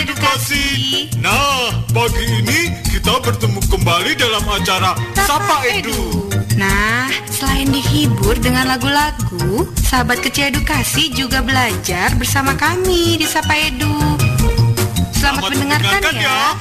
edukasi. Nah, pagi ini kita bertemu kembali dalam acara Sapa Edu. Nah, selain dihibur dengan lagu-lagu, sahabat kecil edukasi juga belajar bersama kami di Sapa Edu. Selamat, mendengarkan, ya.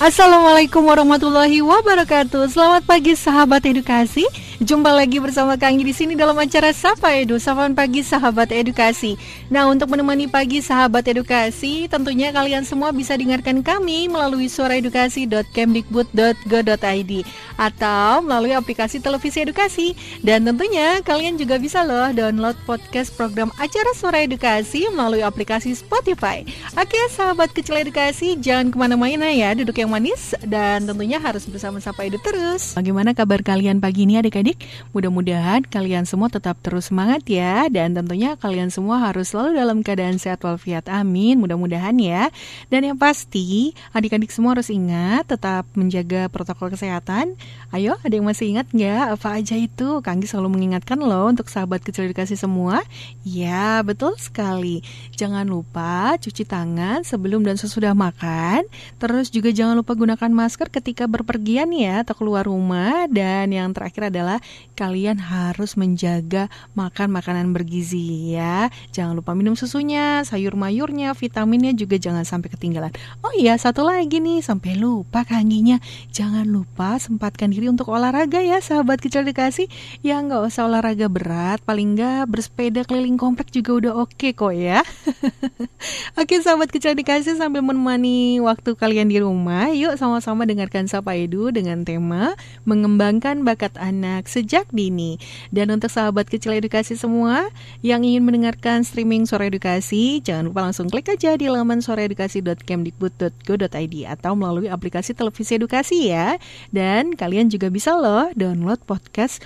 Assalamualaikum warahmatullahi wabarakatuh. Selamat pagi sahabat edukasi. Jumpa lagi bersama Kang di sini dalam acara Sapa Edu, Sapaan Pagi Sahabat Edukasi. Nah, untuk menemani pagi Sahabat Edukasi, tentunya kalian semua bisa dengarkan kami melalui suaraedukasi.kemdikbud.go.id atau melalui aplikasi televisi edukasi. Dan tentunya kalian juga bisa loh download podcast program acara Suara Edukasi melalui aplikasi Spotify. Oke, sahabat kecil edukasi, jangan ke mana-mana ya, duduk yang manis dan tentunya harus bersama Sapa Edu terus. Bagaimana kabar kalian pagi ini adik-adik? Adik Mudah-mudahan kalian semua tetap terus semangat ya. Dan tentunya kalian semua harus selalu dalam keadaan sehat walafiat. Amin. Mudah-mudahan ya. Dan yang pasti adik-adik semua harus ingat Tetap menjaga protokol kesehatan. Ayo ada yang masih ingat nggak? Apa aja itu? Kanggi selalu mengingatkan loh untuk sahabat kecil dikasih semua. Ya betul sekali. Jangan lupa cuci tangan sebelum dan sesudah makan. Terus juga jangan lupa gunakan masker ketika berpergian ya Atau keluar rumah. Dan yang terakhir adalah kalian harus menjaga makan makanan bergizi ya. Jangan lupa minum susunya, sayur mayurnya, vitaminnya juga jangan sampai ketinggalan. Oh iya, satu lagi nih, sampai lupa kanginya. Jangan lupa sempatkan diri untuk olahraga ya, sahabat kecil dikasih. Ya nggak usah olahraga berat, paling nggak bersepeda keliling komplek juga udah oke okay kok ya. oke, sahabat kecil dikasih sambil menemani waktu kalian di rumah, yuk sama-sama dengarkan Sapa Edu dengan tema mengembangkan bakat anak anak sejak dini. Dan untuk sahabat kecil edukasi semua yang ingin mendengarkan streaming Suara Edukasi, jangan lupa langsung klik aja di laman suaraedukasi.kemdikbud.go.id atau melalui aplikasi televisi edukasi ya. Dan kalian juga bisa loh download podcast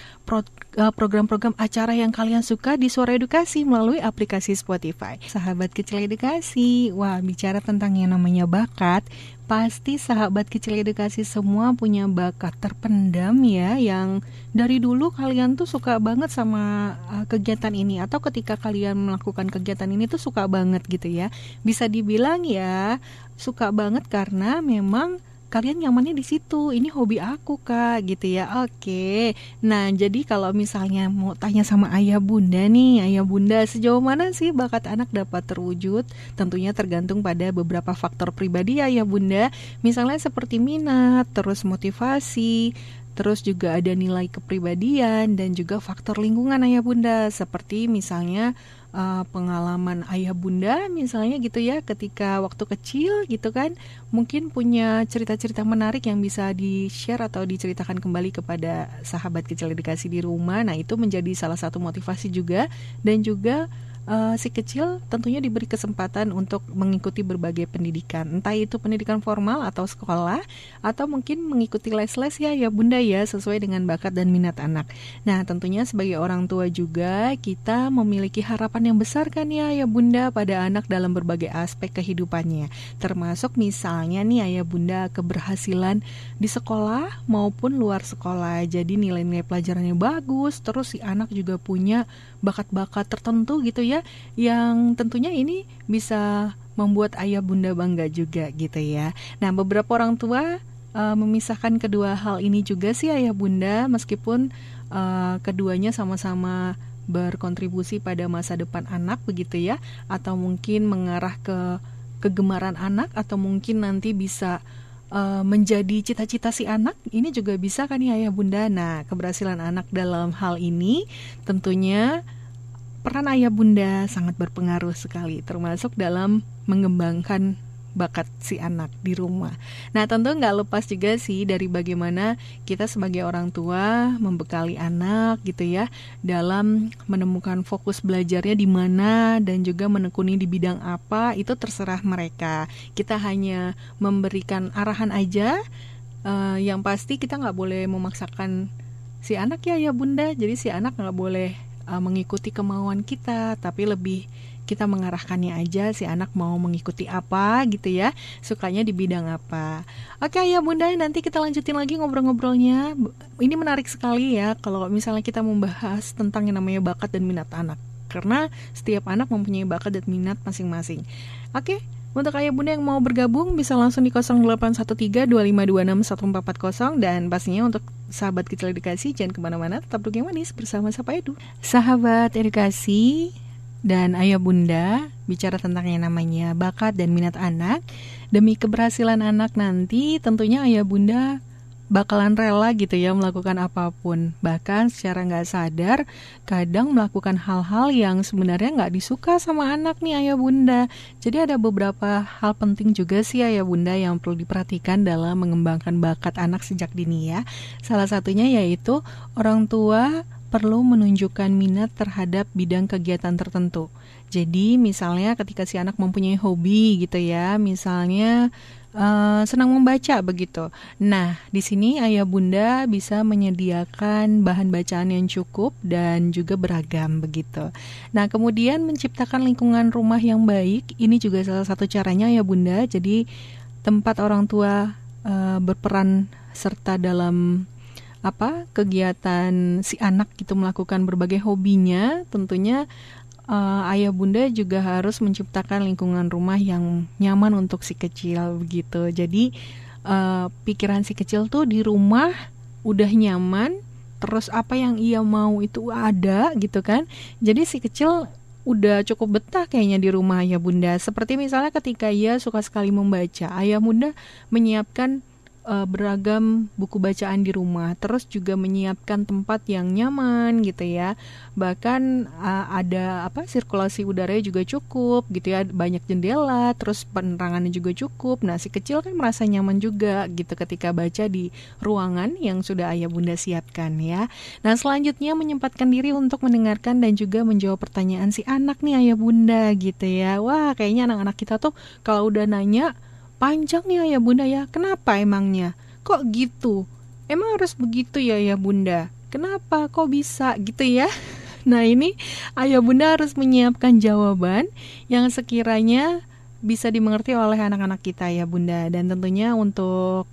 eh, program-program acara yang kalian suka di Suara Edukasi melalui aplikasi Spotify. Sahabat kecil edukasi, wah bicara tentang yang namanya bakat, pasti sahabat kecil edukasi semua punya bakat terpendam ya yang dari dulu kalian tuh suka banget sama uh, kegiatan ini atau ketika kalian melakukan kegiatan ini tuh suka banget gitu ya. Bisa dibilang ya suka banget karena memang kalian nyamannya di situ ini hobi aku kak gitu ya. Oke. Nah jadi kalau misalnya mau tanya sama ayah bunda nih ayah bunda sejauh mana sih bakat anak dapat terwujud? Tentunya tergantung pada beberapa faktor pribadi ya ayah bunda. Misalnya seperti minat terus motivasi terus juga ada nilai kepribadian dan juga faktor lingkungan ayah bunda. Seperti misalnya uh, pengalaman ayah bunda misalnya gitu ya ketika waktu kecil gitu kan mungkin punya cerita-cerita menarik yang bisa di-share atau diceritakan kembali kepada sahabat kecil edukasi di rumah. Nah itu menjadi salah satu motivasi juga dan juga uh, si kecil tentunya diberi kesempatan untuk mengikuti berbagai pendidikan, entah itu pendidikan formal atau sekolah, atau mungkin mengikuti les-les ya, ya bunda ya, sesuai dengan bakat dan minat anak. Nah, tentunya sebagai orang tua juga kita memiliki harapan yang besar kan ya, ya bunda pada anak dalam berbagai aspek kehidupannya, termasuk misalnya nih ayah bunda keberhasilan di sekolah maupun luar sekolah. Jadi nilai-nilai pelajarannya bagus, terus si anak juga punya bakat-bakat tertentu gitu ya yang tentunya ini bisa membuat ayah bunda bangga juga gitu ya. Nah, beberapa orang tua uh, memisahkan kedua hal ini juga sih ayah bunda meskipun uh, keduanya sama-sama berkontribusi pada masa depan anak begitu ya atau mungkin mengarah ke kegemaran anak atau mungkin nanti bisa uh, menjadi cita-cita si anak ini juga bisa kan ya ayah bunda nah keberhasilan anak dalam hal ini tentunya peran ayah bunda sangat berpengaruh sekali termasuk dalam mengembangkan bakat si anak di rumah. Nah tentu nggak lepas juga sih dari bagaimana kita sebagai orang tua membekali anak gitu ya dalam menemukan fokus belajarnya di mana dan juga menekuni di bidang apa itu terserah mereka. Kita hanya memberikan arahan aja. Uh, yang pasti kita nggak boleh memaksakan si anak ya ya bunda. Jadi si anak nggak boleh uh, mengikuti kemauan kita, tapi lebih kita mengarahkannya aja si anak mau mengikuti apa gitu ya sukanya di bidang apa. Oke ya bunda nanti kita lanjutin lagi ngobrol-ngobrolnya. Ini menarik sekali ya kalau misalnya kita membahas tentang yang namanya bakat dan minat anak. Karena setiap anak mempunyai bakat dan minat masing-masing. Oke, untuk ayah bunda yang mau bergabung bisa langsung di 0813-2526-1440 dan pastinya untuk sahabat kecil edukasi jangan ke mana-mana tetap duduk yang manis bersama Sapa Edu. Sahabat edukasi dan ayah bunda bicara tentang yang namanya bakat dan minat anak demi keberhasilan anak nanti tentunya ayah bunda bakalan rela gitu ya melakukan apa pun. Bahkan secara nggak sadar kadang melakukan hal-hal yang sebenarnya nggak disuka sama anak nih ayah bunda. Jadi ada beberapa hal penting juga sih ayah bunda yang perlu diperhatikan dalam mengembangkan bakat anak sejak dini ya. Salah satunya yaitu orang tua perlu menunjukkan minat terhadap bidang kegiatan tertentu. Jadi misalnya ketika si anak mempunyai hobi gitu ya misalnya uh, senang membaca begitu. Nah, di sini ayah bunda bisa menyediakan bahan bacaan yang cukup dan juga beragam begitu. Nah, kemudian menciptakan lingkungan rumah yang baik, ini juga salah satu caranya ayah bunda. Jadi tempat orang tua uh, berperan serta dalam apa kegiatan si anak gitu melakukan berbagai hobinya tentunya uh, ayah bunda juga harus menciptakan lingkungan rumah yang nyaman untuk si kecil begitu. Jadi uh, pikiran si kecil tuh di rumah udah nyaman, terus apa yang ia mau itu ada gitu kan. Jadi si kecil udah cukup betah kayaknya di rumah ayah bunda. Seperti misalnya ketika ia suka sekali membaca, ayah bunda menyiapkan uh, beragam buku bacaan di rumah, terus juga menyiapkan tempat yang nyaman gitu ya. Bahkan uh, ada apa sirkulasi udaranya juga cukup gitu ya, banyak jendela, terus penerangannya juga cukup. Nah, si kecil kan merasa nyaman juga gitu ketika baca di ruangan yang sudah ayah bunda siapkan ya. Nah, selanjutnya menyempatkan diri untuk mendengarkan dan juga menjawab pertanyaan si anak nih ayah bunda gitu ya. Wah, kayaknya anak-anak kita tuh kalau udah nanya Panjang ya ya bunda ya, kenapa emangnya? Kok gitu? Emang harus begitu ya ya bunda? Kenapa kok bisa gitu ya? Nah ini ayah bunda harus menyiapkan jawaban yang sekiranya bisa dimengerti oleh anak-anak kita ya bunda dan tentunya untuk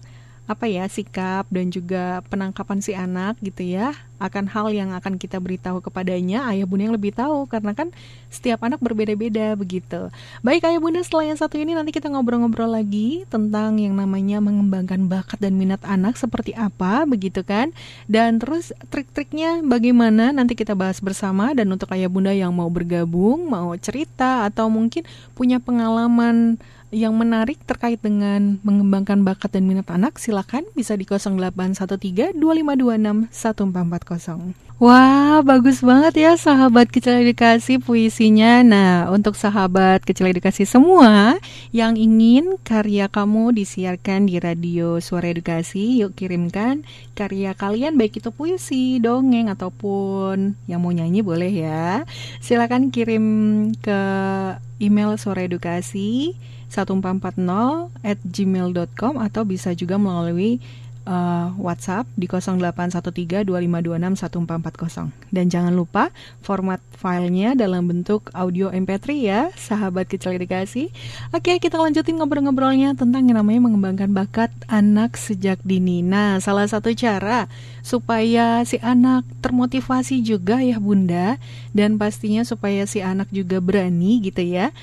apa ya sikap dan juga penangkapan si anak gitu ya akan hal yang akan kita beritahu kepadanya ayah bunda yang lebih tahu karena kan setiap anak berbeda-beda begitu. Baik ayah bunda setelah yang satu ini nanti kita ngobrol-ngobrol lagi tentang yang namanya mengembangkan bakat dan minat anak seperti apa begitu kan? Dan terus trik-triknya bagaimana nanti kita bahas bersama. Dan untuk ayah bunda yang mau bergabung mau cerita atau mungkin punya pengalaman yang menarik terkait dengan mengembangkan bakat dan minat anak, silakan bisa di 0813 2526 1440. Wah, bagus banget ya sahabat kecil edukasi puisinya. Nah, untuk sahabat kecil edukasi semua yang ingin karya kamu disiarkan di radio Suara Edukasi, yuk kirimkan karya kalian baik itu puisi, dongeng ataupun yang mau nyanyi boleh ya. Silakan kirim ke email Suara Edukasi 1440 at gmail.com atau bisa juga melalui uh, WhatsApp di 081325261440. Dan jangan lupa format filenya dalam bentuk audio MP3 ya, sahabat kecil edukasi. Oke, kita lanjutin ngobrol-ngobrolnya tentang yang namanya mengembangkan bakat anak sejak dini. Nah, salah satu cara supaya si anak termotivasi juga ya Bunda dan pastinya supaya si anak juga berani gitu ya.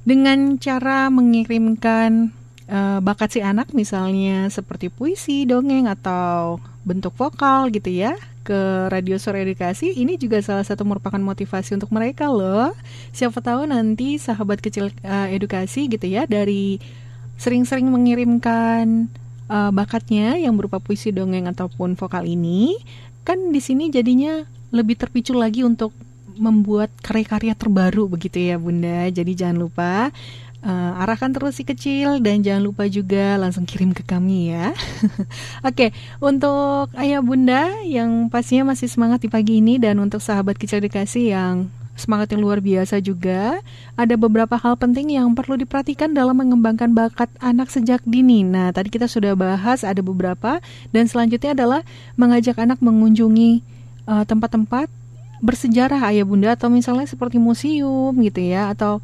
Dengan cara mengirimkan uh, bakat si anak misalnya seperti puisi, dongeng atau bentuk vokal gitu ya ke radio sore edukasi ini juga salah satu merupakan motivasi untuk mereka loh. Siapa tahu nanti sahabat kecil uh, edukasi gitu ya dari sering-sering mengirimkan uh, bakatnya yang berupa puisi, dongeng ataupun vokal ini kan di sini jadinya lebih terpicu lagi untuk membuat karya-karya terbaru begitu ya Bunda. Jadi jangan lupa uh, arahkan terus si kecil dan jangan lupa juga langsung kirim ke kami ya. Oke, okay, untuk ayah bunda yang pastinya masih semangat di pagi ini dan untuk sahabat kecil dikasih yang semangat yang luar biasa juga, ada beberapa hal penting yang perlu diperhatikan dalam mengembangkan bakat anak sejak dini. Nah, tadi kita sudah bahas ada beberapa dan selanjutnya adalah mengajak anak mengunjungi eh, tempat-tempat uh, bersejarah ayah bunda atau misalnya seperti museum gitu ya atau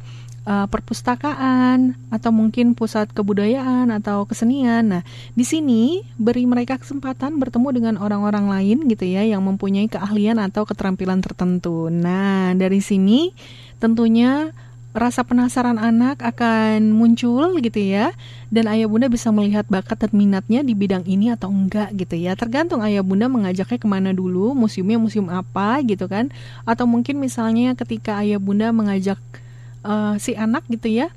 uh, perpustakaan atau mungkin pusat kebudayaan atau kesenian. Nah, di sini beri mereka kesempatan bertemu dengan orang-orang lain gitu ya yang mempunyai keahlian atau keterampilan tertentu. Nah, dari sini tentunya rasa penasaran anak akan muncul gitu ya dan ayah bunda bisa melihat bakat dan minatnya di bidang ini atau enggak gitu ya tergantung ayah bunda mengajaknya ke mana dulu museumnya museum apa gitu kan atau mungkin misalnya ketika ayah bunda mengajak uh, si anak gitu ya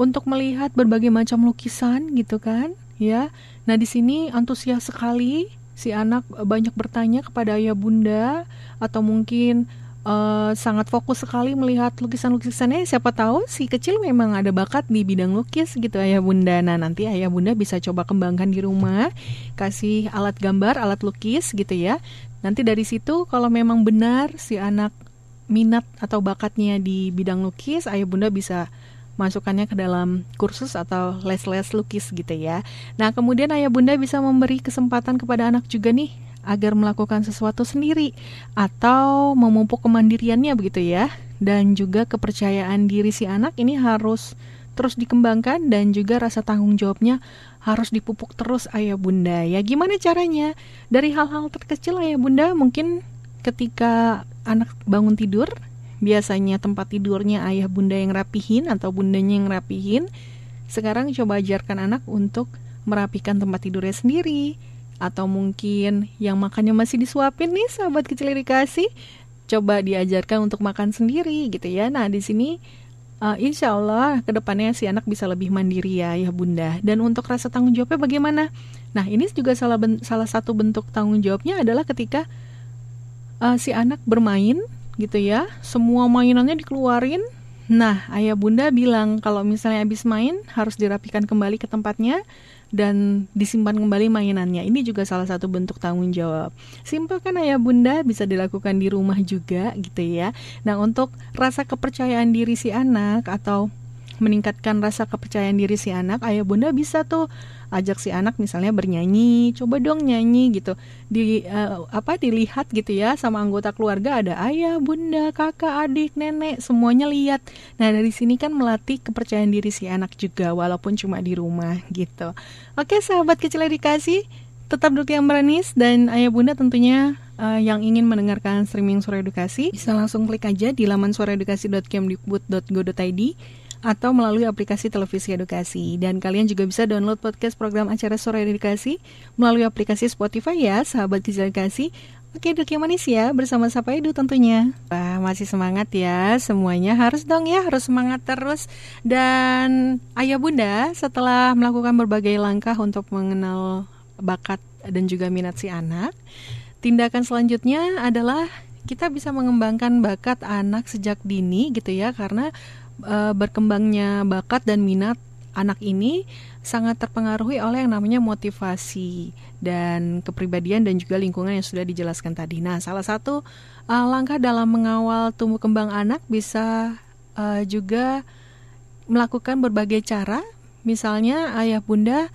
untuk melihat berbagai macam lukisan gitu kan ya nah di sini antusias sekali si anak banyak bertanya kepada ayah bunda atau mungkin uh, sangat fokus sekali melihat lukisan-lukisannya. Siapa tahu si kecil memang ada bakat di bidang lukis gitu ayah bunda. Nah nanti ayah bunda bisa coba kembangkan di rumah, kasih alat gambar, alat lukis gitu ya. Nanti dari situ kalau memang benar si anak minat atau bakatnya di bidang lukis, ayah bunda bisa masukkannya ke dalam kursus atau les-les lukis gitu ya. Nah, kemudian ayah bunda bisa memberi kesempatan kepada anak juga nih agar melakukan sesuatu sendiri atau memupuk kemandiriannya begitu ya. Dan juga kepercayaan diri si anak ini harus terus dikembangkan dan juga rasa tanggung jawabnya harus dipupuk terus ayah bunda. Ya gimana caranya? Dari hal-hal terkecil ayah bunda mungkin ketika anak bangun tidur biasanya tempat tidurnya ayah bunda yang rapihin atau bundanya yang rapihin. Sekarang coba ajarkan anak untuk merapikan tempat tidurnya sendiri. Atau mungkin yang makannya masih disuapin nih sahabat kecil dikasih coba diajarkan untuk makan sendiri gitu ya. Nah di sini uh, insya Allah ke depannya si anak bisa lebih mandiri ya ya bunda. Dan untuk rasa tanggung jawabnya bagaimana? Nah ini juga salah salah satu bentuk tanggung jawabnya adalah ketika uh, si anak bermain gitu ya semua mainannya dikeluarin nah ayah bunda bilang kalau misalnya habis main harus dirapikan kembali ke tempatnya dan disimpan kembali mainannya. Ini juga salah satu bentuk tanggung jawab. Simpel kan ayah bunda bisa dilakukan di rumah juga gitu ya. Nah untuk rasa kepercayaan diri si anak atau meningkatkan rasa kepercayaan diri si anak, ayah bunda bisa tuh ajak si anak misalnya bernyanyi, coba dong nyanyi gitu. Di uh, apa dilihat gitu ya sama anggota keluarga ada ayah, bunda, kakak, adik, nenek, semuanya lihat. Nah, dari sini kan melatih kepercayaan diri si anak juga walaupun cuma di rumah gitu. Oke, sahabat kecil edukasi, tetap duduk yang beranis dan ayah bunda tentunya uh, yang ingin mendengarkan streaming suara edukasi bisa langsung klik aja di laman suaraedukasi.kemdikbud.go.id atau melalui aplikasi televisi edukasi. Dan kalian juga bisa download podcast program acara Sore Edukasi melalui aplikasi Spotify ya, sahabat kecil edukasi. Oke, duduk yang manis ya, bersama Sapa Edu tentunya. Wah, masih semangat ya, semuanya harus dong ya, harus semangat terus. Dan ayah bunda setelah melakukan berbagai langkah untuk mengenal bakat dan juga minat si anak, tindakan selanjutnya adalah kita bisa mengembangkan bakat anak sejak dini gitu ya, karena uh, berkembangnya bakat dan minat anak ini sangat terpengaruhi oleh yang namanya motivasi dan kepribadian dan juga lingkungan yang sudah dijelaskan tadi. Nah, salah satu uh, langkah dalam mengawal tumbuh kembang anak bisa uh, juga melakukan berbagai cara. Misalnya ayah bunda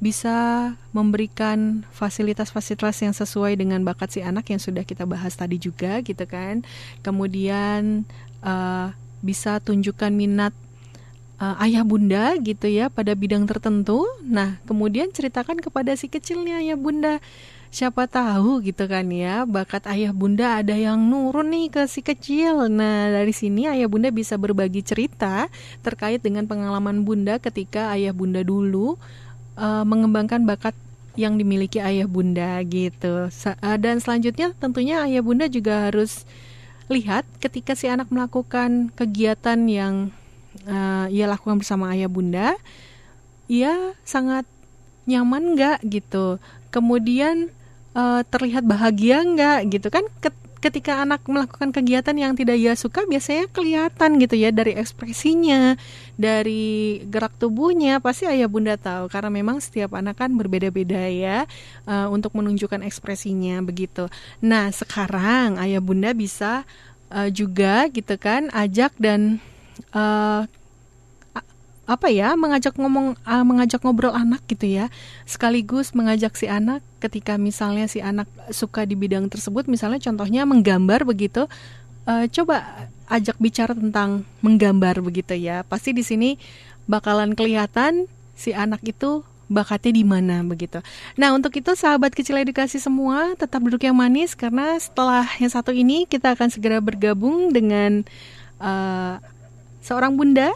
bisa memberikan fasilitas-fasilitas yang sesuai dengan bakat si anak yang sudah kita bahas tadi juga gitu kan. Kemudian uh, bisa tunjukkan minat uh, ayah bunda gitu ya pada bidang tertentu. Nah, kemudian ceritakan kepada si kecilnya ayah bunda. Siapa tahu gitu kan ya, bakat ayah bunda ada yang nurun nih ke si kecil. Nah, dari sini ayah bunda bisa berbagi cerita terkait dengan pengalaman bunda ketika ayah bunda dulu uh, mengembangkan bakat yang dimiliki ayah bunda gitu. Sa uh, dan selanjutnya tentunya ayah bunda juga harus lihat ketika si anak melakukan kegiatan yang uh, ia lakukan bersama ayah bunda, ia sangat nyaman nggak gitu. Kemudian uh, terlihat bahagia nggak gitu kan? Ketika anak melakukan kegiatan yang tidak ia suka biasanya kelihatan gitu ya dari ekspresinya, dari gerak tubuhnya pasti ayah bunda tahu karena memang setiap anak kan berbeda-beda ya uh, untuk menunjukkan ekspresinya begitu. Nah sekarang ayah bunda bisa uh, juga gitu kan ajak dan uh, apa ya mengajak ngomong uh, mengajak ngobrol anak gitu ya sekaligus mengajak si anak ketika misalnya si anak suka di bidang tersebut misalnya contohnya menggambar begitu uh, coba ajak bicara tentang menggambar begitu ya. Pasti di sini bakalan kelihatan si anak itu bakatnya di mana begitu. Nah, untuk itu sahabat kecil edukasi semua tetap duduk yang manis karena setelah yang satu ini kita akan segera bergabung dengan uh, seorang bunda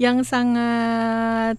yang sangat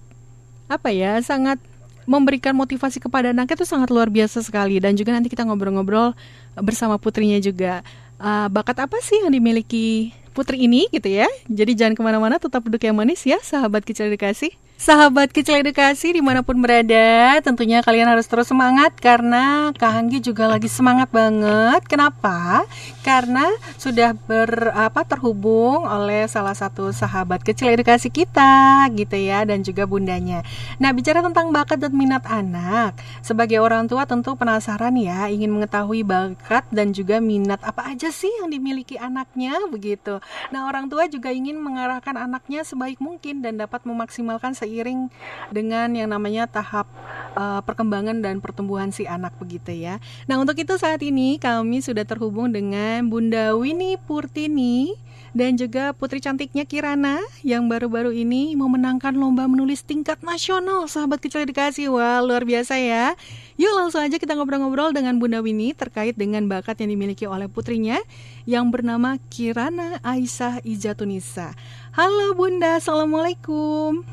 apa ya, sangat memberikan motivasi kepada anaknya itu sangat luar biasa sekali. Dan juga nanti kita ngobrol-ngobrol bersama putrinya juga. Uh, bakat apa sih yang dimiliki putri ini gitu ya? Jadi jangan ke mana-mana tetap duduk yang manis ya sahabat kecil edukasi Sahabat kecil edukasi di mana pun berada, tentunya kalian harus terus semangat karena Kak Hanggi juga lagi semangat banget. Kenapa? Karena sudah ber apa terhubung oleh salah satu sahabat kecil edukasi kita, gitu ya, dan juga bundanya. Nah, bicara tentang bakat dan minat anak, sebagai orang tua tentu penasaran ya, ingin mengetahui bakat dan juga minat apa aja sih yang dimiliki anaknya, begitu. Nah, orang tua juga ingin mengarahkan anaknya sebaik mungkin dan dapat memaksimalkan seiring seiring dengan yang namanya tahap uh, perkembangan dan pertumbuhan si anak begitu ya. Nah, untuk itu saat ini kami sudah terhubung dengan Bunda Winnie Purtini dan juga putri cantiknya Kirana yang baru-baru ini memenangkan lomba menulis tingkat nasional. Sahabat kecil edukasi wah luar biasa ya. Yuk langsung aja kita ngobrol-ngobrol dengan Bunda Winnie terkait dengan bakat yang dimiliki oleh putrinya yang bernama Kirana Aisyah Ijatunisa. Halo Bunda. Assalamualaikum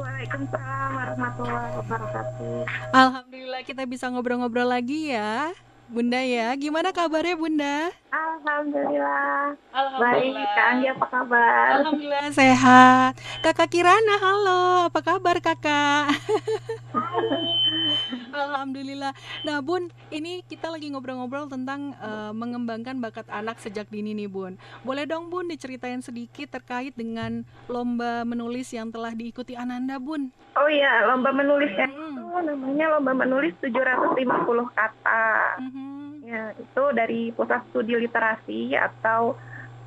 Waalaikumsalam warahmatullahi wabarakatuh. Alhamdulillah kita bisa ngobrol-ngobrol lagi ya. Bunda ya. Gimana kabarnya Bunda? Alhamdulillah. Alhamdulillah. Baik, Kak Anggi apa kabar? Alhamdulillah sehat. Kakak Kirana, halo. Apa kabar Kakak? Alhamdulillah. Nah, Bun, ini kita lagi ngobrol-ngobrol tentang uh, mengembangkan bakat anak sejak dini nih, Bun. Boleh dong, Bun, diceritain sedikit terkait dengan lomba menulis yang telah diikuti Ananda, Bun? Oh iya, lomba menulis ya. Namanya lomba menulis 750 kata. Hmm Ya, itu dari Pusat Studi Literasi atau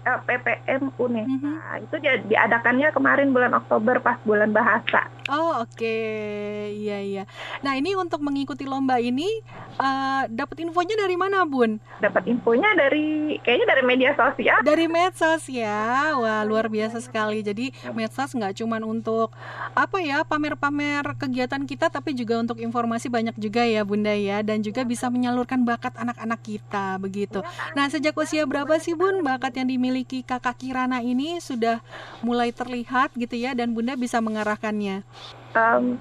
PPM UNESA. Mm -hmm. Itu diadakannya kemarin bulan Oktober pas bulan bahasa. Oh oke, okay. iya iya. Nah ini untuk mengikuti lomba ini uh, dapat infonya dari mana Bun? Dapat infonya dari kayaknya dari media sosial. Dari medsos ya, wah luar biasa sekali. Jadi medsos nggak cuma untuk apa ya pamer-pamer kegiatan kita, tapi juga untuk informasi banyak juga ya Bunda ya, dan juga bisa menyalurkan bakat anak-anak kita begitu. Nah sejak usia berapa sih Bun bakat yang dimiliki kakak Kirana ini sudah mulai terlihat gitu ya, dan Bunda bisa mengarahkannya? um,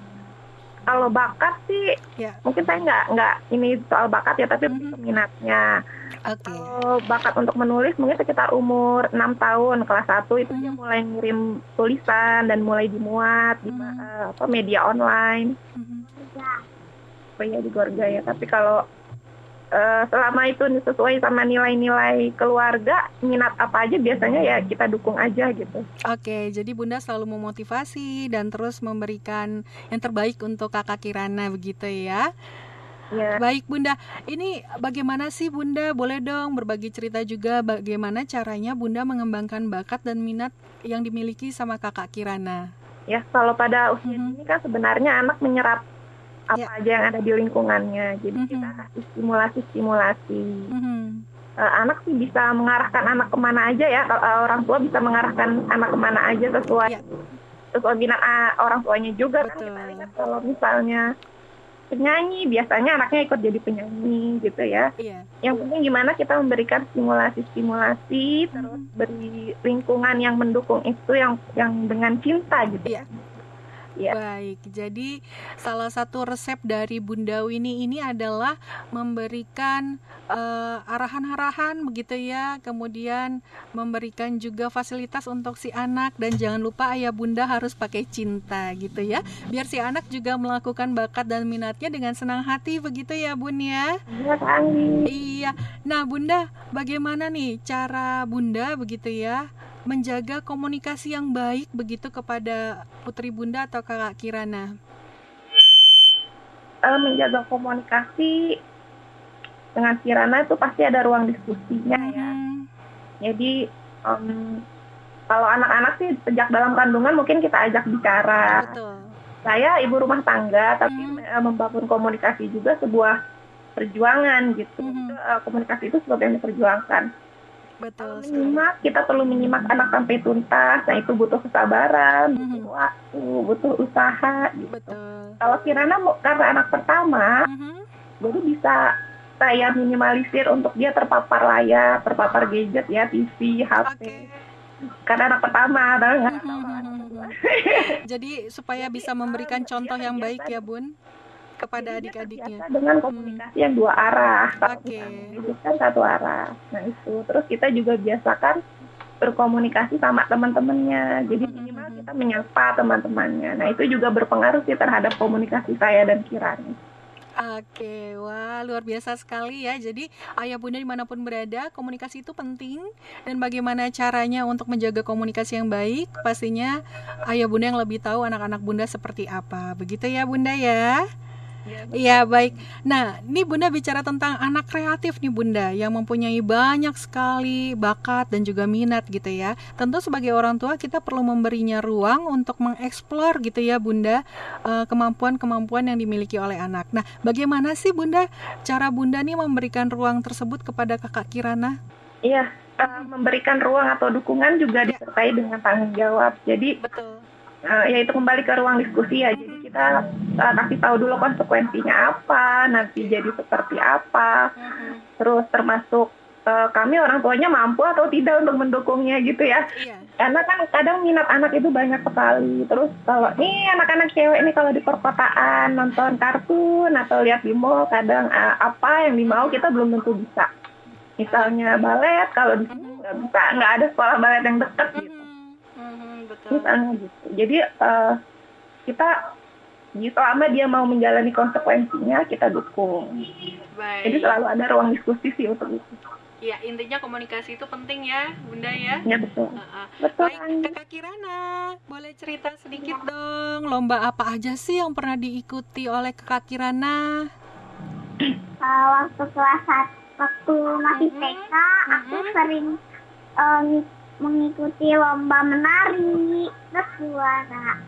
kalau bakat sih yeah. mungkin saya nggak nggak ini soal bakat ya tapi mm-hmm. minatnya okay. kalau bakat untuk menulis mungkin sekitar umur enam tahun kelas satu itu mm-hmm. dia mulai ngirim tulisan dan mulai dimuat mm-hmm. di uh, apa media online mm-hmm. ya di Gorga ya tapi kalau uh, selama itu sesuai sama nilai-nilai keluarga minat apa aja biasanya ya kita dukung aja gitu. Oke, jadi Bunda selalu memotivasi dan terus memberikan yang terbaik untuk Kakak Kirana begitu ya. Ya. Baik Bunda, ini bagaimana sih Bunda? Boleh dong berbagi cerita juga bagaimana caranya Bunda mengembangkan bakat dan minat yang dimiliki sama Kakak Kirana. Ya, kalau pada usia mm -hmm. ini kan sebenarnya anak menyerap apa yeah. aja yang ada di lingkungannya. Jadi mm -hmm. kita kasih stimulasi-stimulasi. Mm -hmm. uh, anak sih bisa mengarahkan anak ke mana aja ya. Uh, orang tua bisa mengarahkan anak ke mana aja sesuai yeah. sesuai minat uh, orang tuanya juga. Kan kita lihat kalau misalnya penyanyi biasanya anaknya ikut jadi penyanyi gitu ya. Yeah. Yang penting gimana kita memberikan stimulasi-stimulasi mm -hmm. terus beri lingkungan yang mendukung itu yang yang dengan cinta gitu. Yeah. Ya. Baik, jadi salah satu resep dari Bunda Winnie ini adalah memberikan uh, arahan-arahan begitu ya, kemudian memberikan juga fasilitas untuk si anak dan jangan lupa ayah bunda harus pakai cinta gitu ya, biar si anak juga melakukan bakat dan minatnya dengan senang hati begitu ya Bun ya. Iya, Iya. Nah Bunda, bagaimana nih cara Bunda begitu ya? Menjaga komunikasi yang baik begitu kepada putri bunda atau kakak Kirana? Uh, menjaga komunikasi dengan Kirana itu pasti ada ruang diskusinya hmm. ya. Jadi um, kalau anak-anak sih sejak dalam kandungan mungkin kita ajak bicara. Betul. Saya ibu rumah tangga tapi hmm. membangun komunikasi juga sebuah perjuangan gitu. Hmm. Itu, uh, komunikasi itu sesuatu yang diperjuangkan Betul. menyimak kita perlu menyimak anak sampai tuntas. Nah itu butuh kesabaran, butuh Mhm. waktu, butuh usaha. Gitu. Betul. Kalau Kirana mau- karena anak pertama, Mhm. jadi bisa saya minimalisir untuk dia terpapar layar, terpapar gadget ya, TV, HP. Oke. Karena anak pertama, tahu nggak? Mhm, mhm, mhm. Jadi supaya bisa memberikan contoh yang baik ya Bun kepada adik-adiknya. dengan komunikasi yang dua arah. Itu kan satu arah. Nah itu. Terus kita juga biasakan berkomunikasi sama teman-temannya. Jadi Mhm, minimal mhm. kita menyapa teman-temannya. Nah itu juga berpengaruh sih terhadap komunikasi saya dan Kirani. Oke, wah luar biasa sekali ya. Jadi ayah bunda di mana pun berada, komunikasi itu penting dan bagaimana caranya untuk menjaga komunikasi yang baik, pastinya ayah bunda yang lebih tahu anak-anak bunda seperti apa. Begitu ya bunda ya. Iya baik. Nah, ini Bunda bicara tentang anak kreatif nih Bunda yang mempunyai banyak sekali bakat dan juga minat gitu ya. Tentu sebagai orang tua kita perlu memberinya ruang untuk mengeksplor gitu ya Bunda eh, kemampuan-kemampuan yang dimiliki oleh anak. Nah, bagaimana sih Bunda cara Bunda nih memberikan ruang tersebut kepada Kakak Kirana? Iya. eh, memberikan ruang atau dukungan juga Ya. disertai dengan tanggung jawab. Jadi Betul. eh, yaitu kembali ke ruang diskusi ya. Jadi kita eh, kasih tahu dulu konsekuensinya apa, nanti jadi seperti apa. terus termasuk eh, kami orang tuanya mampu atau tidak untuk mendukungnya gitu ya. Iya. karena kan kadang minat anak itu banyak sekali. Terus kalau nih anak-anak cewek ini kalau di perkotaan nonton kartun atau lihat di mall kadang eh, apa yang dimau kita belum tentu bisa. Misalnya balet kalau di sini nggak bisa nggak ada sekolah balet yang deket gitu. Mhm, mhm, betul. misalnya gitu. Jadi eh, kita selama dia mau menjalani konsekuensinya kita dukung Baik. jadi selalu ada ruang diskusi sih untuk itu Ya, intinya komunikasi itu penting ya, Bunda ya. ya betul Heeh. betul Baik, Kakak Kirana, boleh cerita sedikit dong, lomba apa aja sih yang pernah diikuti oleh Kakak Kirana? Uh, waktu kelas satu, waktu masih. TK, aku Mhm. sering um, mengikuti lomba menari, terus juara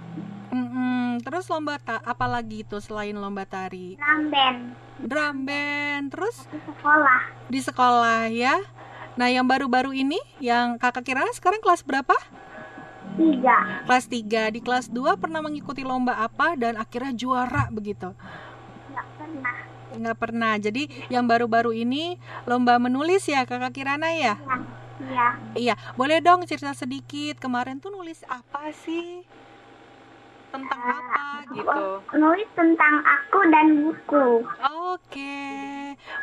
Mm-mm, Terus lomba ta apa lagi itu selain lomba tari? drum band Drum band, terus di sekolah. di sekolah ya. Nah, yang baru-baru ini, yang Kakak Kirana sekarang kelas berapa? Tiga, Kelas 3. Di kelas 2 pernah mengikuti lomba apa dan akhirnya juara begitu? nggak pernah. Nggak pernah. Jadi yang baru-baru ini lomba menulis ya Kakak Kirana ya? Iya, Iya, boleh dong cerita sedikit kemarin tuh nulis apa sih? Tentang apa gitu? nulis tentang aku dan buku. Oke,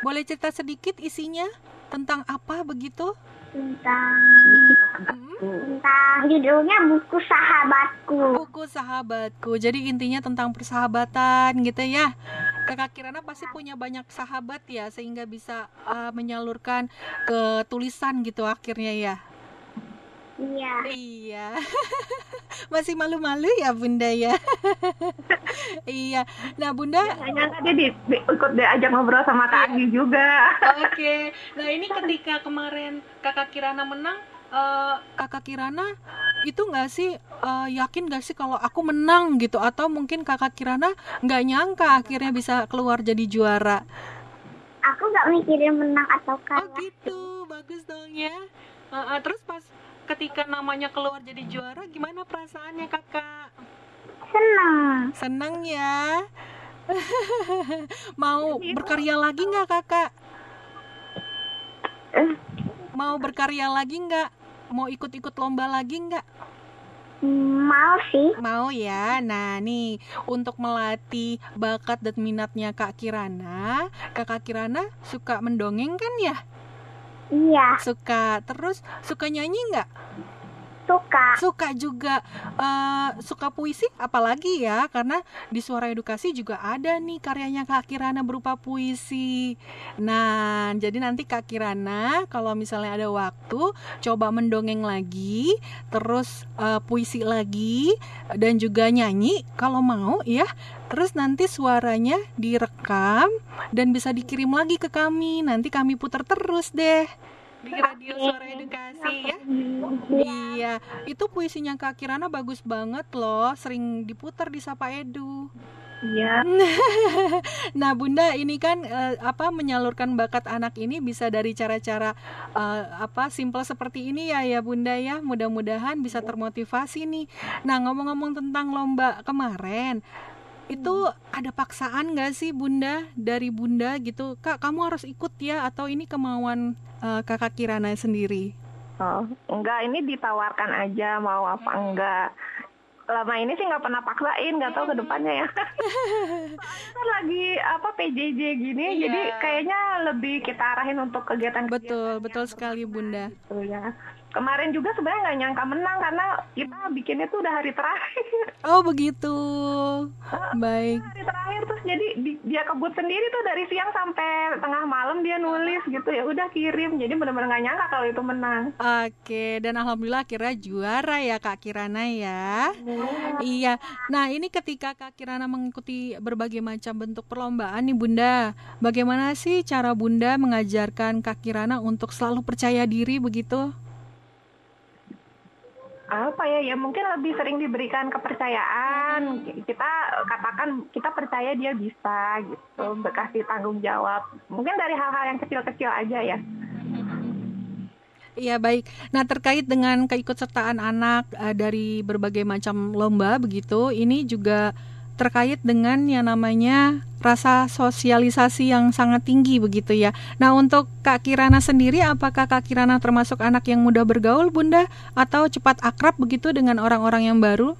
boleh cerita sedikit isinya? Tentang apa begitu? Tentang Hmm? tentang judulnya buku sahabatku. Buku sahabatku. Jadi intinya tentang persahabatan gitu ya. Kakak Kirana pasti punya banyak sahabat ya sehingga bisa uh, menyalurkan ke tulisan gitu akhirnya ya. Iya, Iya. Masih malu-malu ya Bunda ya. iya. Nah, Bunda Hanya dia di, di- ikut diajak ngobrol sama Kak Anggi juga. Oke, nah ini ketika kemarin kakak Kirana menang, eh, kakak Kirana itu nggak sih eh, yakin nggak sih kalau aku menang gitu atau mungkin kakak Kirana nggak nyangka akhirnya bisa keluar jadi juara? aku nggak mikirin menang atau Oh kalah. gitu, bagus dong ya. Eh, eh, terus pas ketika namanya keluar jadi juara, gimana perasaannya kakak? Seneng. Seneng ya. Mau berkarya lagi nggak kakak? Mau berkarya lagi nggak? Mau ikut-ikut lomba lagi nggak? Mau sih. Mau ya. Nah nih untuk melatih bakat dan minatnya Kak Kirana, Kakak Kirana suka mendongeng kan ya? Iya, Suka. Terus suka nyanyi nggak? suka. Suka juga. Eh, suka puisi apalagi ya? Karena di Suara Edukasi juga ada nih karyanya Kak Kirana berupa puisi. Nah, jadi nanti Kak Kirana kalau misalnya ada waktu coba mendongeng lagi, terus eh, puisi lagi dan juga nyanyi kalau mau ya. Terus nanti suaranya direkam dan bisa dikirim lagi ke kami. Nanti kami putar terus deh di Radio Suara Edukasi ya. Iya, itu puisinya Kak Kirana bagus banget loh, sering diputar di Sapa Edu. Iya. nah, Bunda ini kan uh, apa menyalurkan bakat anak ini bisa dari cara-cara uh, apa simple seperti ini ya ya Bunda ya. Mudah-mudahan bisa termotivasi nih. Nah, ngomong-ngomong tentang lomba kemarin, itu ada paksaan nggak sih Bunda dari Bunda gitu? Kak, kamu harus ikut ya atau ini kemauan uh, Kakak Kirana sendiri? Oh, enggak, ini ditawarkan aja mau apa enggak lama ini sih nggak pernah paksain nggak tahu ke depannya ya kan lagi apa PJJ gini iya. jadi kayaknya lebih kita arahin untuk kegiatan, -kegiatan betul betul sekali bunda gitu ya kemarin juga sebenarnya nggak nyangka menang karena kita bikinnya tuh udah hari terakhir. Oh begitu. Baik. Hari terakhir terus jadi dia kebut sendiri tuh dari siang sampai tengah malam dia nulis gitu ya udah kirim jadi benar-benar nggak nyangka kalau itu menang. Oke dan alhamdulillah akhirnya juara ya Kak Kirana ya. Hmm. Iya. Nah ini ketika Kak Kirana mengikuti berbagai macam bentuk perlombaan nih Bunda, bagaimana sih cara Bunda mengajarkan Kak Kirana untuk selalu percaya diri begitu? Apa ya ya mungkin lebih sering diberikan kepercayaan. Kita katakan kita percaya dia bisa gitu berkasih tanggung jawab. Mungkin dari hal-hal yang kecil-kecil aja ya. Iya baik. Nah terkait dengan keikutsertaan anak uh, dari berbagai macam lomba begitu, ini juga terkait dengan yang namanya rasa sosialisasi yang sangat tinggi begitu ya. Nah untuk Kak Kirana sendiri, apakah Kak Kirana termasuk anak yang mudah bergaul Bunda atau cepat akrab begitu dengan orang-orang yang baru?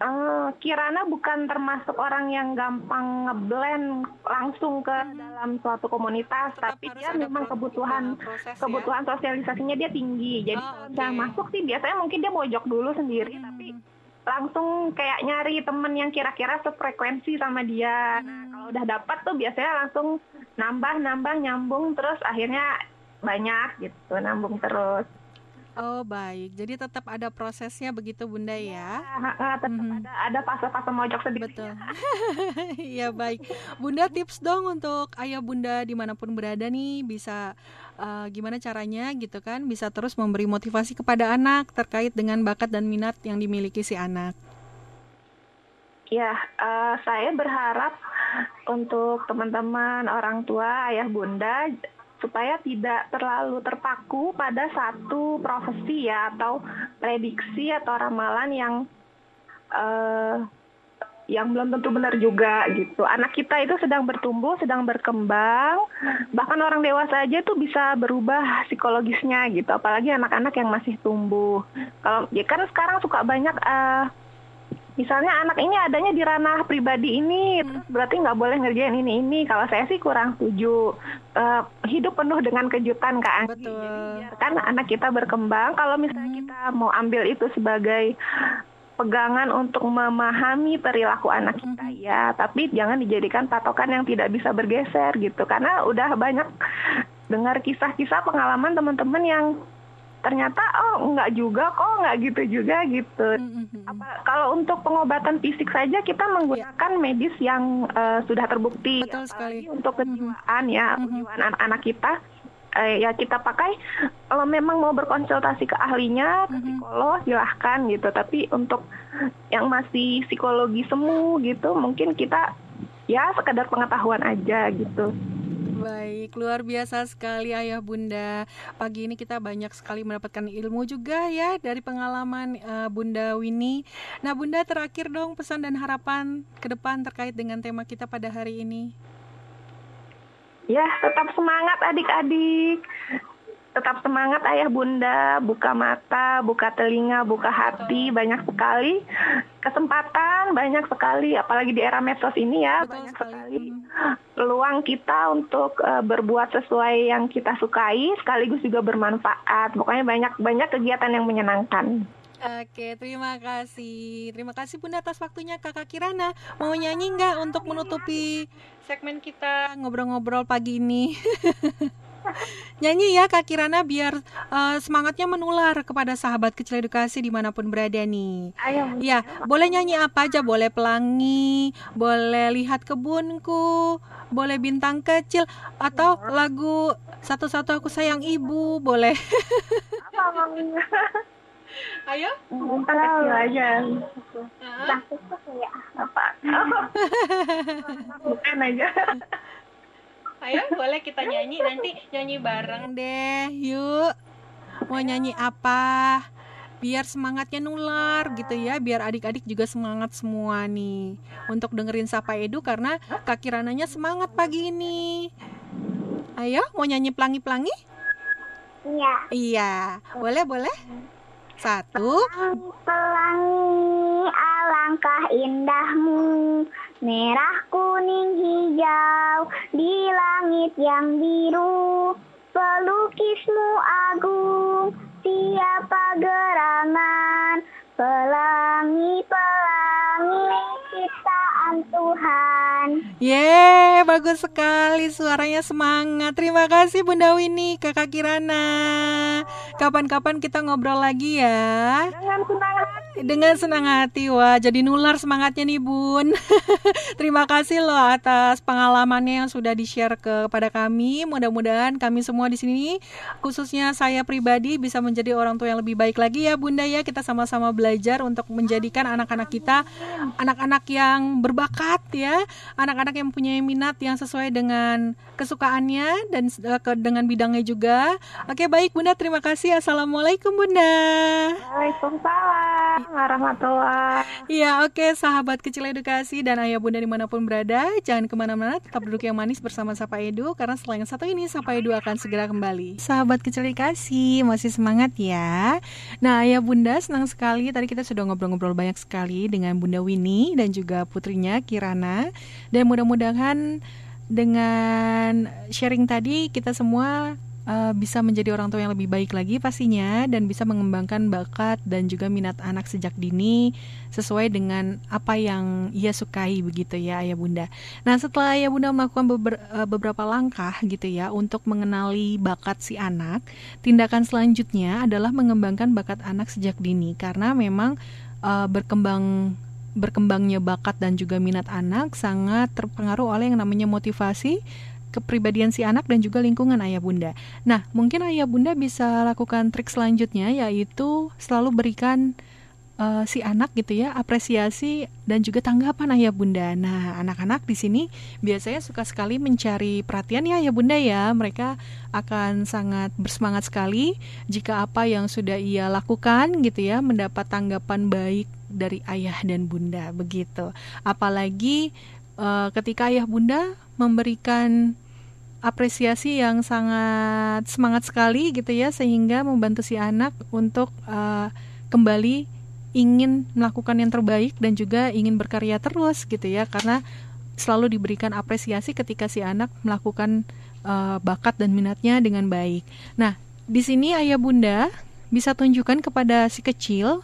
Uh, Kirana bukan termasuk orang yang gampang ngeblend langsung ke hmm. dalam suatu komunitas, Tetap tapi dia memang kebutuhan proses, kebutuhan ya? sosialisasinya dia tinggi. Jadi oh, okay. kalau masuk sih biasanya mungkin dia mojok dulu sendiri, hmm. tapi langsung kayak nyari temen yang kira-kira sefrekuensi sama dia. Nah, kalau udah dapat tuh biasanya langsung nambah nambah nyambung terus akhirnya banyak gitu, nambung terus. Oh baik, jadi tetap ada prosesnya begitu bunda ya? Ya, tetap mm-hmm. ada ada fase-fase mojok sendiri. Betul. Iya baik, bunda tips dong untuk ayah bunda di mana pun berada nih bisa uh, gimana caranya gitu kan bisa terus memberi motivasi kepada anak terkait dengan bakat dan minat yang dimiliki si anak. Ya, uh, saya berharap untuk teman-teman orang tua, ayah bunda supaya tidak terlalu terpaku pada satu profesi ya atau prediksi atau ramalan yang uh, yang belum tentu benar juga gitu. Anak kita itu sedang bertumbuh, sedang berkembang, bahkan orang dewasa aja tuh bisa berubah psikologisnya gitu, apalagi anak-anak yang masih tumbuh. Kalau ya kan sekarang suka banyak uh, misalnya anak ini adanya di ranah pribadi ini terus berarti nggak boleh ngerjain ini ini kalau saya sih kurang setuju uh, hidup penuh dengan kejutan kak Anggi Betul. jadi biarkan anak kita berkembang kalau misalnya hmm. kita mau ambil itu sebagai pegangan untuk memahami perilaku anak kita hmm. ya tapi jangan dijadikan patokan yang tidak bisa bergeser gitu karena udah banyak dengar kisah-kisah pengalaman teman-teman yang ternyata oh nggak juga kok nggak gitu juga gitu. Mm-hmm. Apa kalau untuk pengobatan fisik saja kita menggunakan yeah. medis yang uh, sudah terbukti Betul sekali. untuk kejiwaan mm-hmm. ya mm-hmm. kejiwaan anak-anak kita uh, ya kita pakai kalau memang mau berkonsultasi ke ahlinya ke psikolog silahkan gitu tapi untuk yang masih psikologi semu gitu mungkin kita ya sekedar pengetahuan aja gitu. Baik, luar biasa sekali Ayah Bunda. Pagi ini kita banyak sekali mendapatkan ilmu juga ya dari pengalaman uh, Bunda Winnie. Nah, Bunda terakhir dong pesan dan harapan ke depan terkait dengan tema kita pada hari ini. Ya, tetap semangat adik-adik tetap semangat ayah bunda, buka mata, buka telinga, buka hati, banyak sekali kesempatan, banyak sekali, apalagi di era medsos ini ya, Betul banyak sekali. peluang kita untuk uh, berbuat sesuai yang kita sukai, sekaligus juga bermanfaat. Pokoknya banyak banyak kegiatan yang menyenangkan. Oke, terima kasih. Terima kasih Bunda atas waktunya Kakak Kirana. Mau nyanyi nggak untuk menutupi segmen kita ngobrol-ngobrol pagi ini? Nyanyi ya Kak Kirana biar uh, semangatnya menular kepada sahabat kecil edukasi di mana pun berada nih. Ayo. Ya, boleh nyanyi apa aja, boleh pelangi, boleh lihat kebunku, boleh bintang kecil, atau lagu satu-satu aku sayang ibu, boleh. Ayo. Bintang kecil aja. Takut tuh kayak Apa? Bukan aja. Ayo, boleh kita nyanyi nanti nyanyi bareng deh. Yuk. Mau nyanyi apa? Biar semangatnya nular gitu ya, biar adik-adik juga semangat semua nih untuk dengerin Sapa Edu karena Kak Kirananya semangat pagi ini. Ayo, mau nyanyi pelangi-pelangi? Iya. Iya, boleh boleh. Satu, Pelangi alangkah indahmu. Merah kuning hijau. Di langit yang biru Pelukismu agung. Siapa gerangan? Pelangi, pelangi Tuhan Yeay, bagus sekali suaranya semangat. Terima kasih Bunda Winnie, Kakak Kirana. Kapan-kapan kita ngobrol lagi ya. Dengan senang hati. Dengan senang hati, wah jadi nular semangatnya nih Bun. Terima kasih loh atas pengalamannya yang sudah di-share kepada kami. Mudah-mudahan kami semua di sini, khususnya saya pribadi bisa menjadi orang tua yang lebih baik lagi ya Bunda ya. Kita sama-sama belajar untuk menjadikan anak-anak kita anak-anak yang berbakat ya, anak-anak yang punya minat yang sesuai dengan kesukaannya dan eh, dengan bidangnya juga. Oke baik Bunda, terima kasih. Assalamualaikum Bunda. Waalaikumsalam warahmatullahi Iya oke sahabat kecil edukasi dan ayah bunda di mana pun berada Jangan ke mana-mana tetap duduk yang manis bersama Sapa Edu Karena setelah yang satu ini Sapa Edu akan segera kembali. Sahabat kecil edukasi masih semangat ya? Nah ayah bunda senang sekali Tadi kita sudah ngobrol-ngobrol banyak sekali dengan Bunda Winnie Dan juga putrinya Kirana. Dan mudah-mudahan dengan sharing tadi kita semua uh, bisa menjadi orang tua yang lebih baik lagi pastinya dan bisa mengembangkan bakat dan juga minat anak sejak dini sesuai dengan apa yang ia sukai begitu ya ayah bunda. Nah setelah ayah bunda melakukan beber- uh, beberapa langkah gitu ya untuk mengenali bakat si anak, tindakan selanjutnya adalah mengembangkan bakat anak sejak dini karena memang uh, berkembang berkembangnya bakat dan juga minat anak sangat terpengaruh oleh yang namanya motivasi kepribadian si anak dan juga lingkungan ayah bunda. Nah, mungkin ayah bunda bisa lakukan trik selanjutnya yaitu selalu berikan uh, si anak gitu ya apresiasi dan juga tanggapan ayah bunda. Nah, anak-anak di sini biasanya suka sekali mencari perhatian ya ayah bunda ya. Mereka akan sangat bersemangat sekali jika apa yang sudah ia lakukan gitu ya mendapat tanggapan baik dari ayah dan bunda begitu. Apalagi uh, ketika ayah bunda memberikan apresiasi yang sangat semangat sekali gitu ya sehingga membantu si anak untuk uh, kembali ingin melakukan yang terbaik dan juga ingin berkarya terus gitu ya karena selalu diberikan apresiasi ketika si anak melakukan uh, bakat dan minatnya dengan baik. Nah, di sini ayah bunda bisa tunjukkan kepada si kecil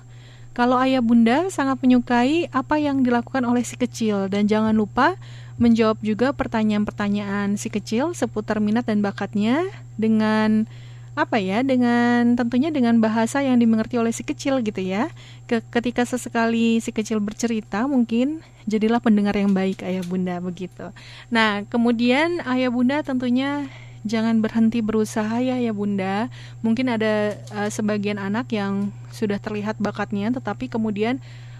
kalau ayah bunda sangat menyukai apa yang dilakukan oleh si kecil. Dan jangan lupa menjawab juga pertanyaan-pertanyaan si kecil seputar minat dan bakatnya dengan apa ya dengan tentunya dengan bahasa yang dimengerti oleh si kecil gitu ya. Ke, ketika sesekali si kecil bercerita mungkin jadilah pendengar yang baik ayah bunda begitu. Nah kemudian ayah bunda tentunya jangan berhenti berusaha ya ya bunda. Mungkin ada uh, sebagian anak yang sudah terlihat bakatnya tetapi kemudian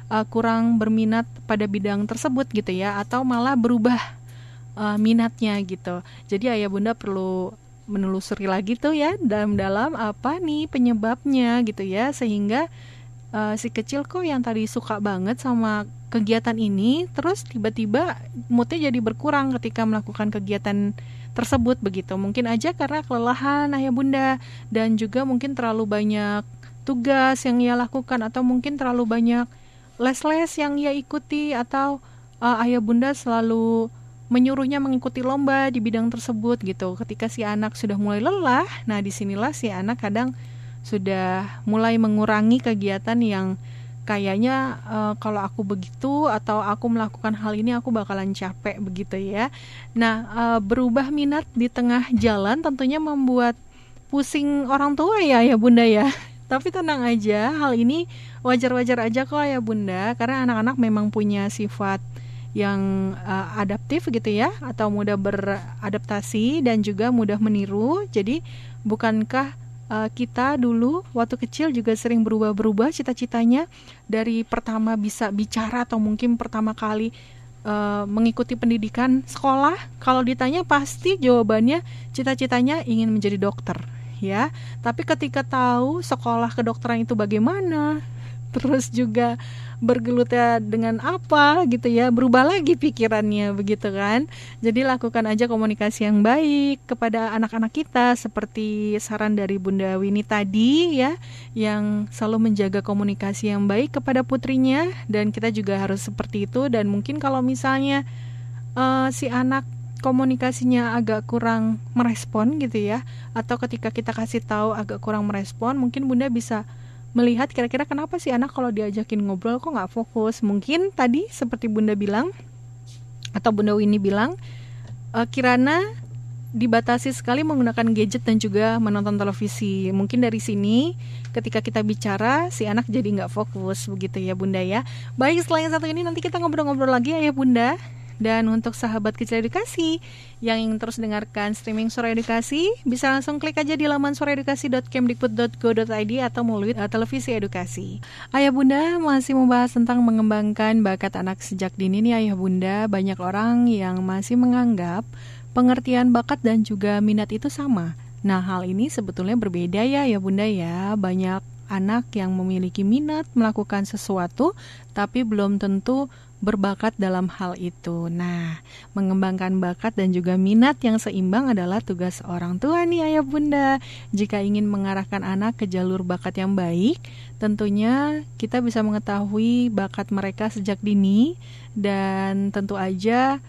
uh, kurang berminat pada bidang tersebut gitu ya atau malah berubah uh, minatnya gitu. Jadi ayah bunda perlu menelusuri lagi tuh ya dalam-dalam apa nih penyebabnya gitu ya sehingga uh, si kecil kok yang tadi suka banget sama kegiatan ini terus tiba-tiba moodnya jadi berkurang ketika melakukan kegiatan tersebut begitu mungkin aja karena kelelahan ayah bunda dan juga mungkin terlalu banyak tugas yang ia lakukan atau mungkin terlalu banyak les-les yang ia ikuti atau uh, ayah bunda selalu menyuruhnya mengikuti lomba di bidang tersebut gitu. Ketika si anak sudah mulai lelah, nah di sinilah si anak kadang sudah mulai mengurangi kegiatan yang kayaknya uh, kalau aku begitu atau aku melakukan hal ini aku bakalan capek begitu ya. Nah uh, berubah minat di tengah jalan tentunya membuat pusing orang tua ya ya bunda ya. Tapi tenang aja, hal ini wajar-wajar aja kok ya bunda, karena anak-anak memang punya sifat yang uh, adaptif gitu ya atau mudah beradaptasi dan juga mudah meniru. Jadi bukankah uh, kita dulu waktu kecil juga sering berubah-berubah cita-citanya. Dari pertama bisa bicara atau mungkin pertama kali uh, mengikuti pendidikan sekolah kalau ditanya pasti jawabannya cita-citanya ingin menjadi dokter ya. Tapi ketika tahu sekolah kedokteran itu bagaimana terus juga bergelutnya dengan apa gitu ya berubah lagi pikirannya begitu kan? Jadi lakukan aja komunikasi yang baik kepada anak-anak kita seperti saran dari Bunda Winnie tadi ya yang selalu menjaga komunikasi yang baik kepada putrinya dan kita juga harus seperti itu. Dan mungkin kalau misalnya uh, si anak komunikasinya agak kurang merespon gitu ya atau ketika kita kasih tahu agak kurang merespon mungkin bunda bisa melihat kira-kira kenapa sih anak kalau diajakin ngobrol kok nggak fokus mungkin tadi seperti bunda bilang atau bunda Winnie bilang uh, Kirana dibatasi sekali menggunakan gadget dan juga menonton televisi. Mungkin dari sini ketika kita bicara si anak jadi nggak fokus begitu ya bunda ya. Baik yang satu ini nanti kita ngobrol-ngobrol lagi ya bunda. Dan untuk sahabat kecil edukasi yang ingin terus dengarkan streaming Suara Edukasi, bisa langsung klik aja di laman suaraedukasi.kemdikbud.go.id atau melalui uh, televisi edukasi. Ayah Bunda masih membahas tentang mengembangkan bakat anak sejak dini nih Ayah Bunda. Banyak orang yang masih menganggap pengertian bakat dan juga minat itu sama. Nah, hal ini sebetulnya berbeda ya ya Bunda ya. Banyak anak yang memiliki minat melakukan sesuatu tapi belum tentu berbakat dalam hal itu. Nah, mengembangkan bakat dan juga minat yang seimbang adalah tugas orang tua nih ayah bunda. Jika ingin mengarahkan anak ke jalur bakat yang baik, tentunya kita bisa mengetahui bakat mereka sejak dini dan tentu aja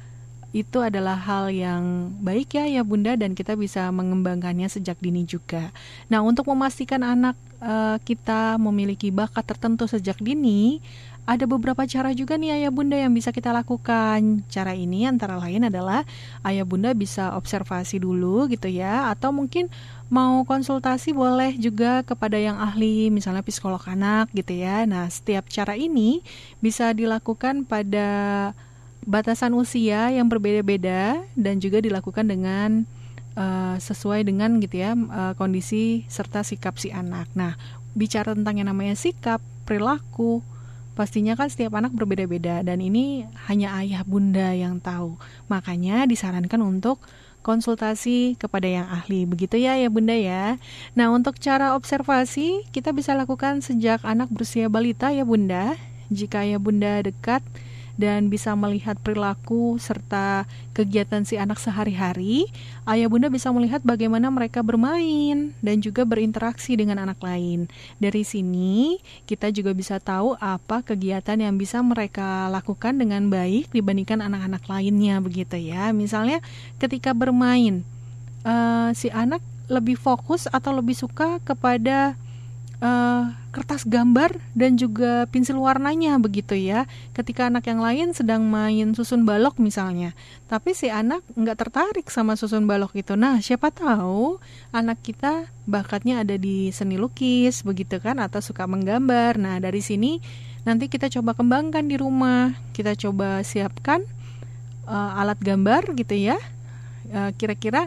itu adalah hal yang baik ya ya Bunda dan kita bisa mengembangkannya sejak dini juga. Nah, untuk memastikan anak uh, kita memiliki bakat tertentu sejak dini, ada beberapa cara juga nih ayah bunda yang bisa kita lakukan. Cara ini antara lain adalah ayah bunda bisa observasi dulu gitu ya, atau mungkin mau konsultasi boleh juga kepada yang ahli, misalnya psikolog anak gitu ya. Nah, setiap cara ini bisa dilakukan pada batasan usia yang berbeda-beda dan juga dilakukan dengan uh, sesuai dengan gitu ya uh, kondisi serta sikap si anak. Nah, bicara tentang yang namanya sikap, perilaku, Pastinya kan setiap anak berbeda-beda dan ini hanya ayah bunda yang tahu. Makanya disarankan untuk konsultasi kepada yang ahli. Begitu ya ya Bunda ya. Nah, untuk cara observasi kita bisa lakukan sejak anak berusia balita ya Bunda. Jika ya Bunda dekat dan bisa melihat perilaku serta kegiatan si anak sehari-hari, ayah bunda bisa melihat bagaimana mereka bermain dan juga berinteraksi dengan anak lain. Dari sini, kita juga bisa tahu apa kegiatan yang bisa mereka lakukan dengan baik dibandingkan anak-anak lainnya begitu ya. Misalnya ketika bermain, uh, si anak lebih fokus atau lebih suka kepada uh, kertas gambar dan juga pensil warnanya begitu ya. Ketika anak yang lain sedang main susun balok misalnya, tapi si anak nggak tertarik sama susun balok itu. Nah, siapa tahu anak kita bakatnya ada di seni lukis begitu kan atau suka menggambar. Nah, dari sini nanti kita coba kembangkan di rumah. Kita coba siapkan uh, alat gambar gitu ya. kira kira-kira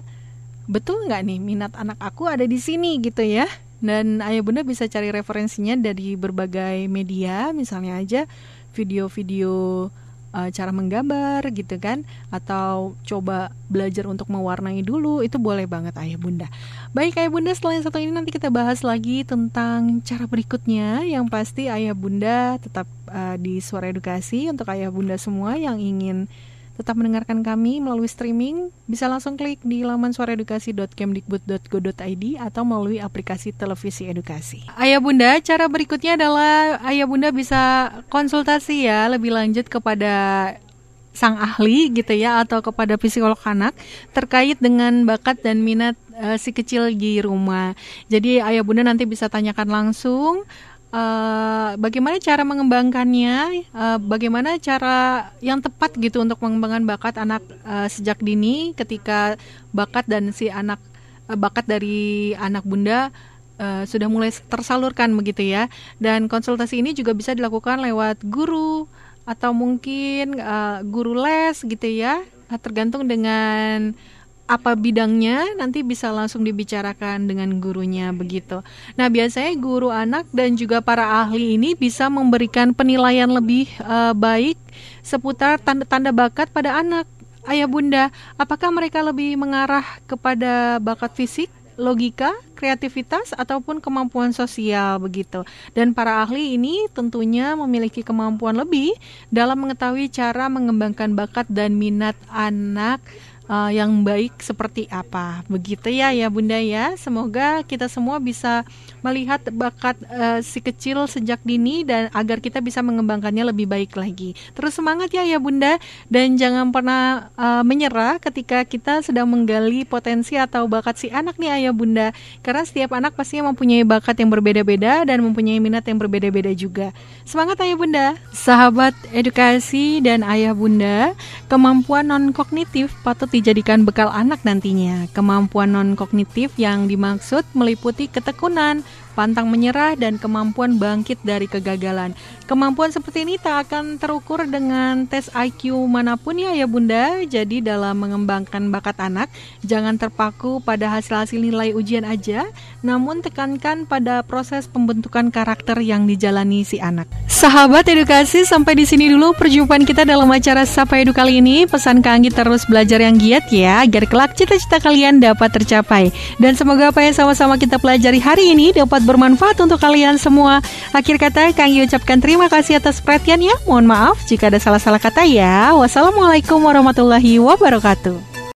betul nggak nih minat anak aku ada di sini gitu ya dan ayah bunda bisa cari referensinya dari berbagai media, misalnya aja video-video uh, cara menggambar gitu kan atau coba belajar untuk mewarnai dulu itu boleh banget ayah bunda. Baik ayah bunda setelah yang satu ini nanti kita bahas lagi tentang cara berikutnya. Yang pasti ayah bunda tetap uh, di suara edukasi untuk ayah bunda semua yang ingin tetap mendengarkan kami melalui streaming, bisa langsung klik di laman suaraedukasi.kemdikbud.go.id atau melalui aplikasi televisi edukasi. Ayah Bunda, cara berikutnya adalah Ayah Bunda bisa konsultasi ya lebih lanjut kepada sang ahli gitu ya atau kepada psikolog anak terkait dengan bakat dan minat uh, si kecil di rumah. Jadi ayah bunda nanti bisa tanyakan langsung uh, bagaimana cara mengembangkannya, uh, bagaimana cara yang tepat gitu untuk mengembangkan bakat anak uh, sejak dini ketika bakat dan si anak uh, bakat dari anak bunda uh, sudah mulai tersalurkan begitu ya. Dan konsultasi ini juga bisa dilakukan lewat guru atau mungkin uh, guru les gitu ya, tergantung dengan apa bidangnya nanti bisa langsung dibicarakan dengan gurunya begitu. Nah, biasanya guru anak dan juga para ahli ini bisa memberikan penilaian lebih uh, baik seputar tanda-tanda bakat pada anak. Ayah Bunda, apakah mereka lebih mengarah kepada bakat fisik logika, kreativitas ataupun kemampuan sosial begitu. Dan para ahli ini tentunya memiliki kemampuan lebih dalam mengetahui cara mengembangkan bakat dan minat anak uh, yang baik seperti apa. Begitu ya ya Bunda ya. Semoga kita semua bisa melihat bakat uh, si kecil sejak dini dan agar kita bisa mengembangkannya lebih baik lagi. Terus semangat ya ya Bunda dan jangan pernah uh, menyerah ketika kita sedang menggali potensi atau bakat si anak nih Ayah Bunda. Karena setiap anak pastinya mempunyai bakat yang berbeda-beda dan mempunyai minat yang berbeda-beda juga. Semangat Ayah Bunda. Sahabat edukasi dan Ayah Bunda, kemampuan non kognitif patut dijadikan bekal anak nantinya. Kemampuan non-kognitif yang dimaksud meliputi ketekunan, pantang menyerah, dan kemampuan bangkit dari kegagalan. Kemampuan seperti ini tak akan terukur dengan tes IQ mana pun ya ya bunda. Jadi dalam mengembangkan bakat anak, jangan terpaku pada hasil-hasil nilai ujian aja, namun tekankan pada proses pembentukan karakter yang dijalani si anak. Sahabat edukasi, sampai di sini dulu perjumpaan kita dalam acara Sapa Edu kali ini. Pesan Kanggi terus belajar yang giat ya, agar kelak cita-cita kalian dapat tercapai. Dan semoga apa yang sama-sama kita pelajari hari ini dapat bermanfaat untuk kalian semua. Akhir kata, Kanggi ucapkan terima kasih atas perhatiannya. Mohon maaf jika ada salah-salah kata ya. Wassalamualaikum warahmatullahi wabarakatuh.